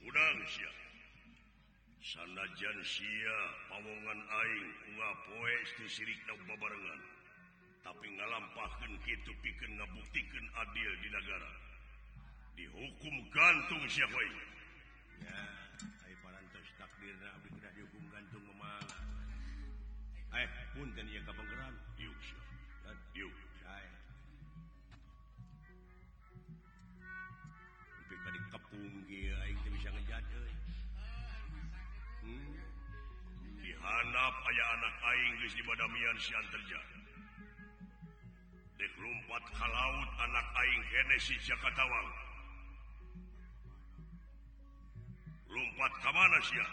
udangap sanajansia Pawogan Aing dirikbarengan tapi ngalampaahkan gitu pikir ngebuktikan adil di negara dihukum gantung siapa dihumtung ehan yuk dikum ayaan Ainggris di padaian siang terjadi anaking Jakar rummpa kammana Syang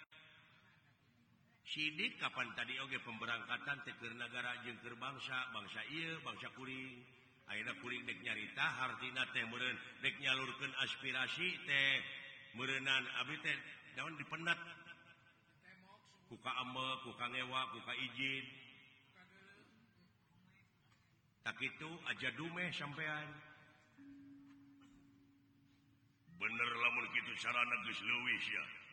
Kapan tadi pberangkatan Tekergara terbangsa bangsa I bangsa kuriing nyaritanyalurkan aspirasi teh merenan habitat daun dipentwa izin tak itu aja dume sampaipeian benerlah begitu salah Luwi ya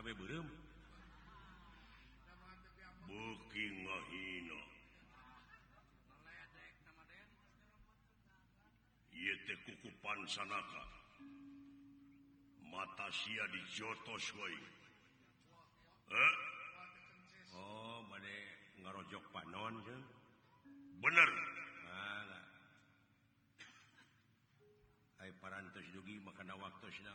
belum booking kukupan sana matasia dijoto Oh ngarojok panon bener Hai Hai para makan waktu sudah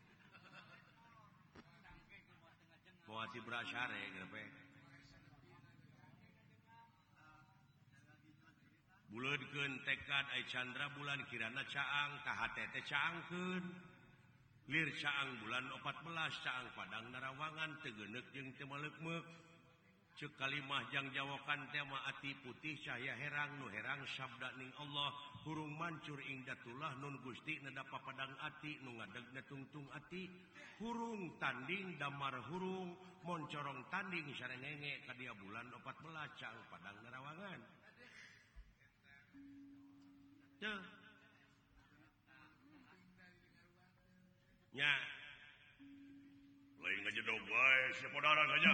Bu tekadndra bulan kiraana caang canrang bulan opat belas caang Pang na rawangan tegen jeung temalekkme, kalimahjang jawakan tema hati putih caha herang nuherangshabdaning Allah burung mancur Idatullah Nun guststinedapa padang hati tungtung hati burung tanding damarhurung moncorong tanding sarengenek ke dia bulan dopat meancang padang ne rawawangando aja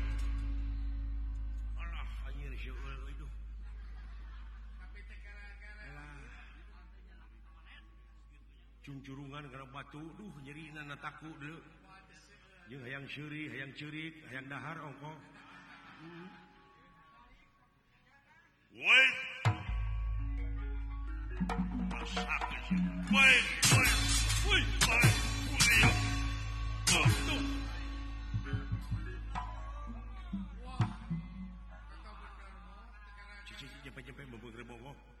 curungan kalau batu nye yang Syih yang curiit yanghar cu-bohong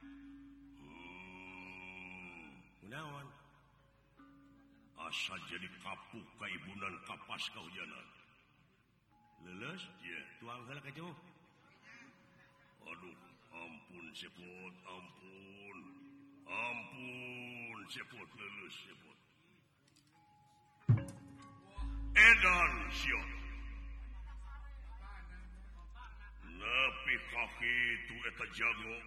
Hmm. wan Hai asal jadi kapuh kaiban kapas kau ja Hai leles tu Hai aduh ampun seput ampun ampun seput en Hai lebih ka itueta jagong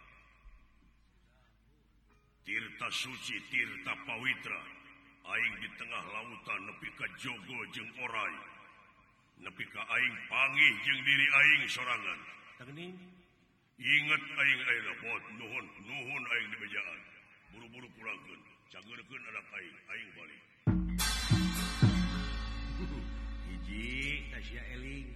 Ti Suci Tita pawtraing di tengah lautan nepi Jogo jeng orang nepikahing panih diriing serrangan ingating buru-buru puraurjiya El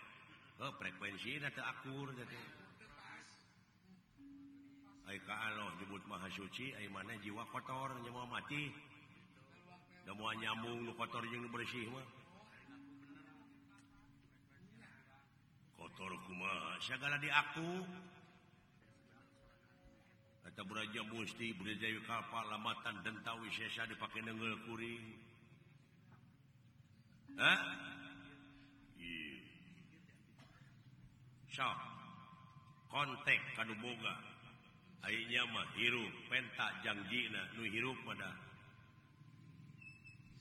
frekuensi datakur ma suci jiwa kotor matim ko yang beihwa kotor kumagala dia aku kata beraja bustijaal lamatan dan tahuwi dipakai dengangar kuriing Hai konteks kaungmoga airnyamahhir pentak Janjina pada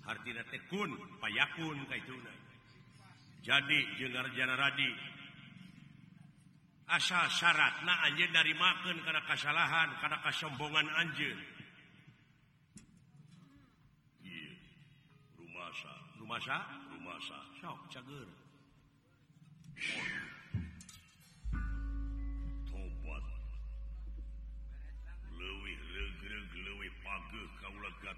Hai arti tekun Pakakun jadi jenger-jana radi Hai asa-syarat nah anj dari mapun karena kesalahan karena kesombongan Anjil rumahsa rumahsa rumahsa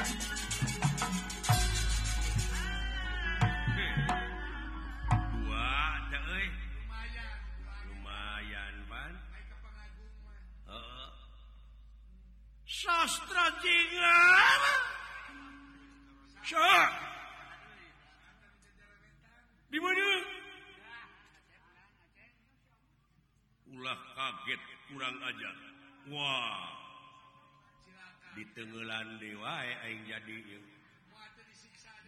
2 lumayan man Hai sastra tinggal di Hai ulah kaget kurang aja Wow ditenggelan lewaiing eh, jadi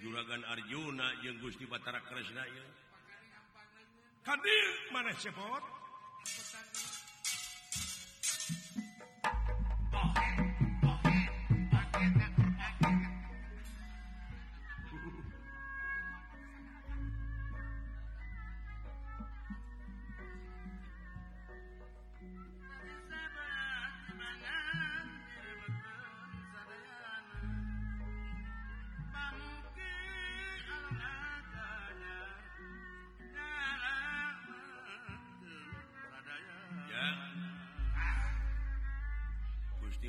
juragagan Arjuna yang Gusti Batararesnanyadir mana cepot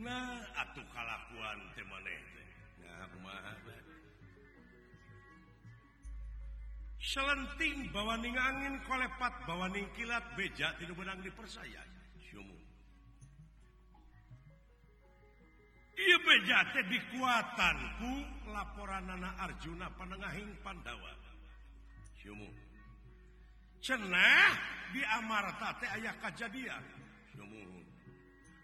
lak selenting bahwa ning angin kolepat bahwa ning kilat bejak tidak menang dipercayaku laporan Nana Arjuna pangahing pandawa cena di ama ayah kajjadian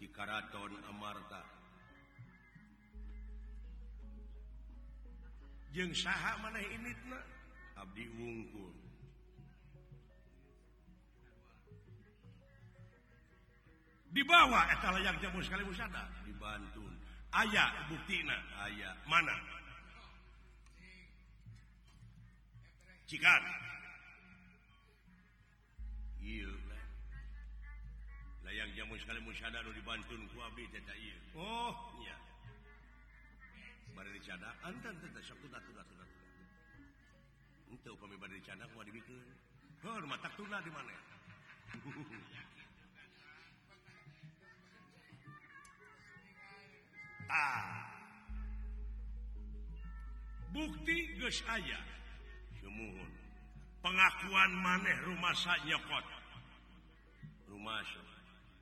tahun jengs mana di bawah salah yang jauh sekaligus ada dibanun ayaah bukti aya mana ban oh. oh, ah. bukti sayamur pengakuan maneh rumah saja ko rumahya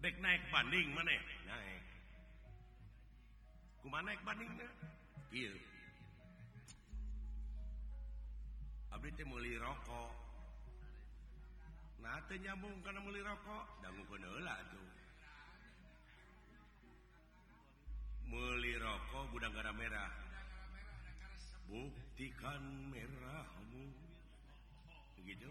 naik bandingikingrokoknyambung karena melihat rokok dan Haimelirokok buddagara merah buktikan merah begitu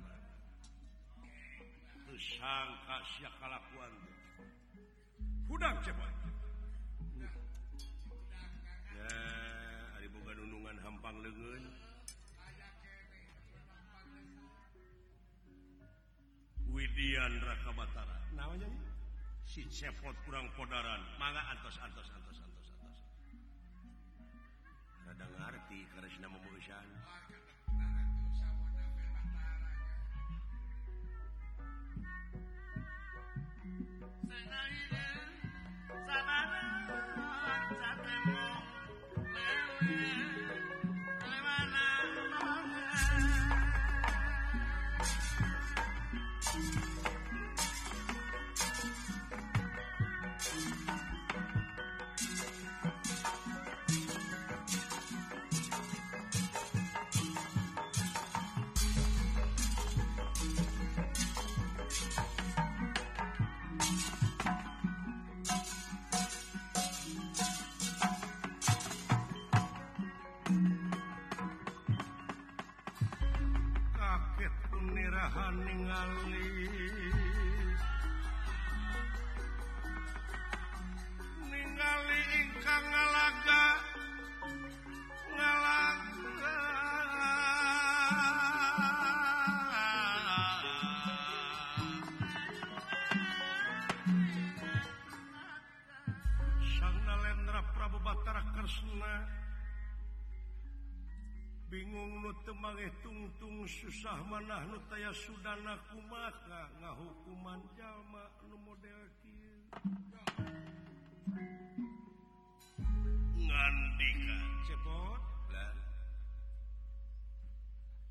unganpang Wi kurangran atas atas atas atas ataskadang arti karena sudah memburuaha sang Lendra Prabu Batara Karsna Hai bingungngeteman tungtung susah mananutaya sudah naku maka nga hukumman jamakmo ngakan cepot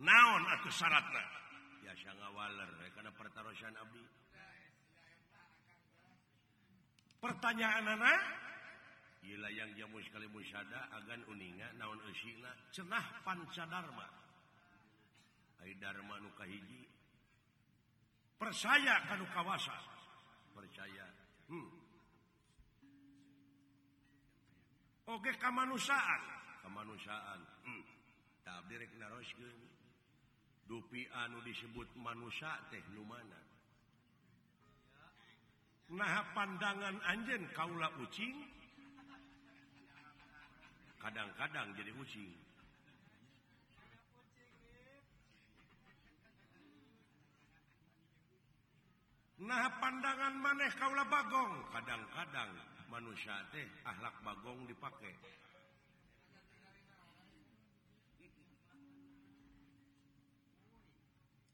naon atau syarat biasa ya, ngawaler eh, karena pertaruhan Abdi pertanyaan anak gila yang jamu sekali musyada agan uninga naon usina cenah hai pancadharma nuka hiji percaya kanu kawasa percaya hmm. oke kemanusiaan usiaan hmm. dupi anu disebut manusia teh pandangan anj Kaulacing kadang-kadang jadici nah pandangan maneh kaula Bagong kadang-kadang manusia teh akhlak Bagong dipakai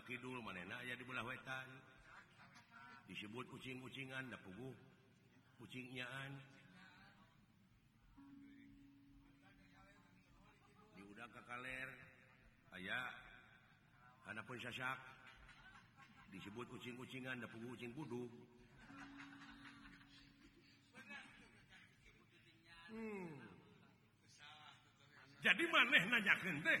Kidul di disebut kucing-kucinganndagu kucing diuda kaller kayak adapun disebut kucing-kucingan da kucing w hmm. jadi maneh nanya genteh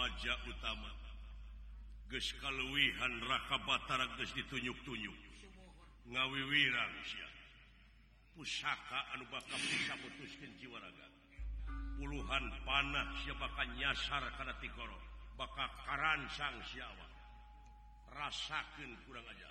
aja utamawihan raka ditunjuk-tjukwi pusaka Anu bisa putuskan jiwaraga puluhan panah sibakannya saro bak sangwa rasakin kurang aja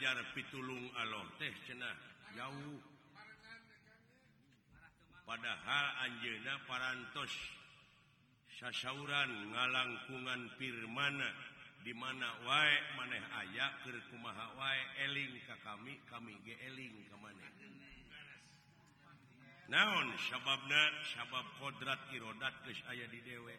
jar pitulung Allah padahal Anj para sayauran ngalangkungan Firmana dimana wa maneh aya keuma Eling kami kami ke nabab kodrat kidat aya di dewek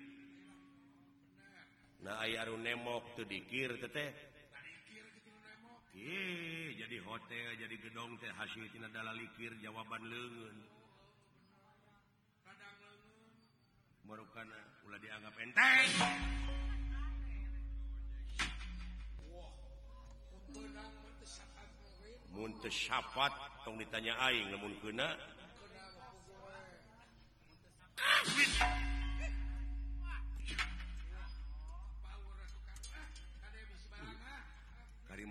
run nemok tuh dikirtete jadi hotel jadi gedong teh hasil adalah likir jawaban leun meukan pula dianggapentemuntus syafat tong ditanyai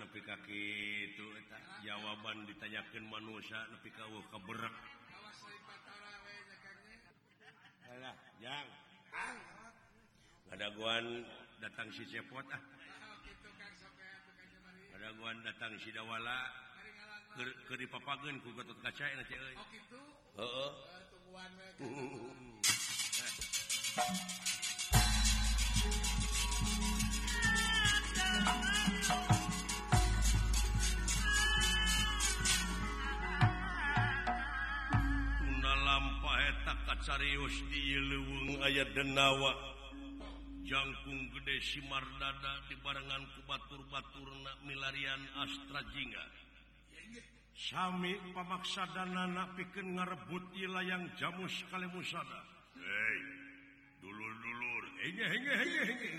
nepi kaki itu jawaban ditanyakin manusia lebih kau keberk yang ada guan datang siceta ah. ada gua datang sidawala kegen ku kaca ius ayat danwa jakung gede simarada dibarenngan kubatur-baturnak milarian Astra Jinga Sami pamaksadaana nafik ke ngarebut ilah yang jamu sekali musada dulu-dulurayo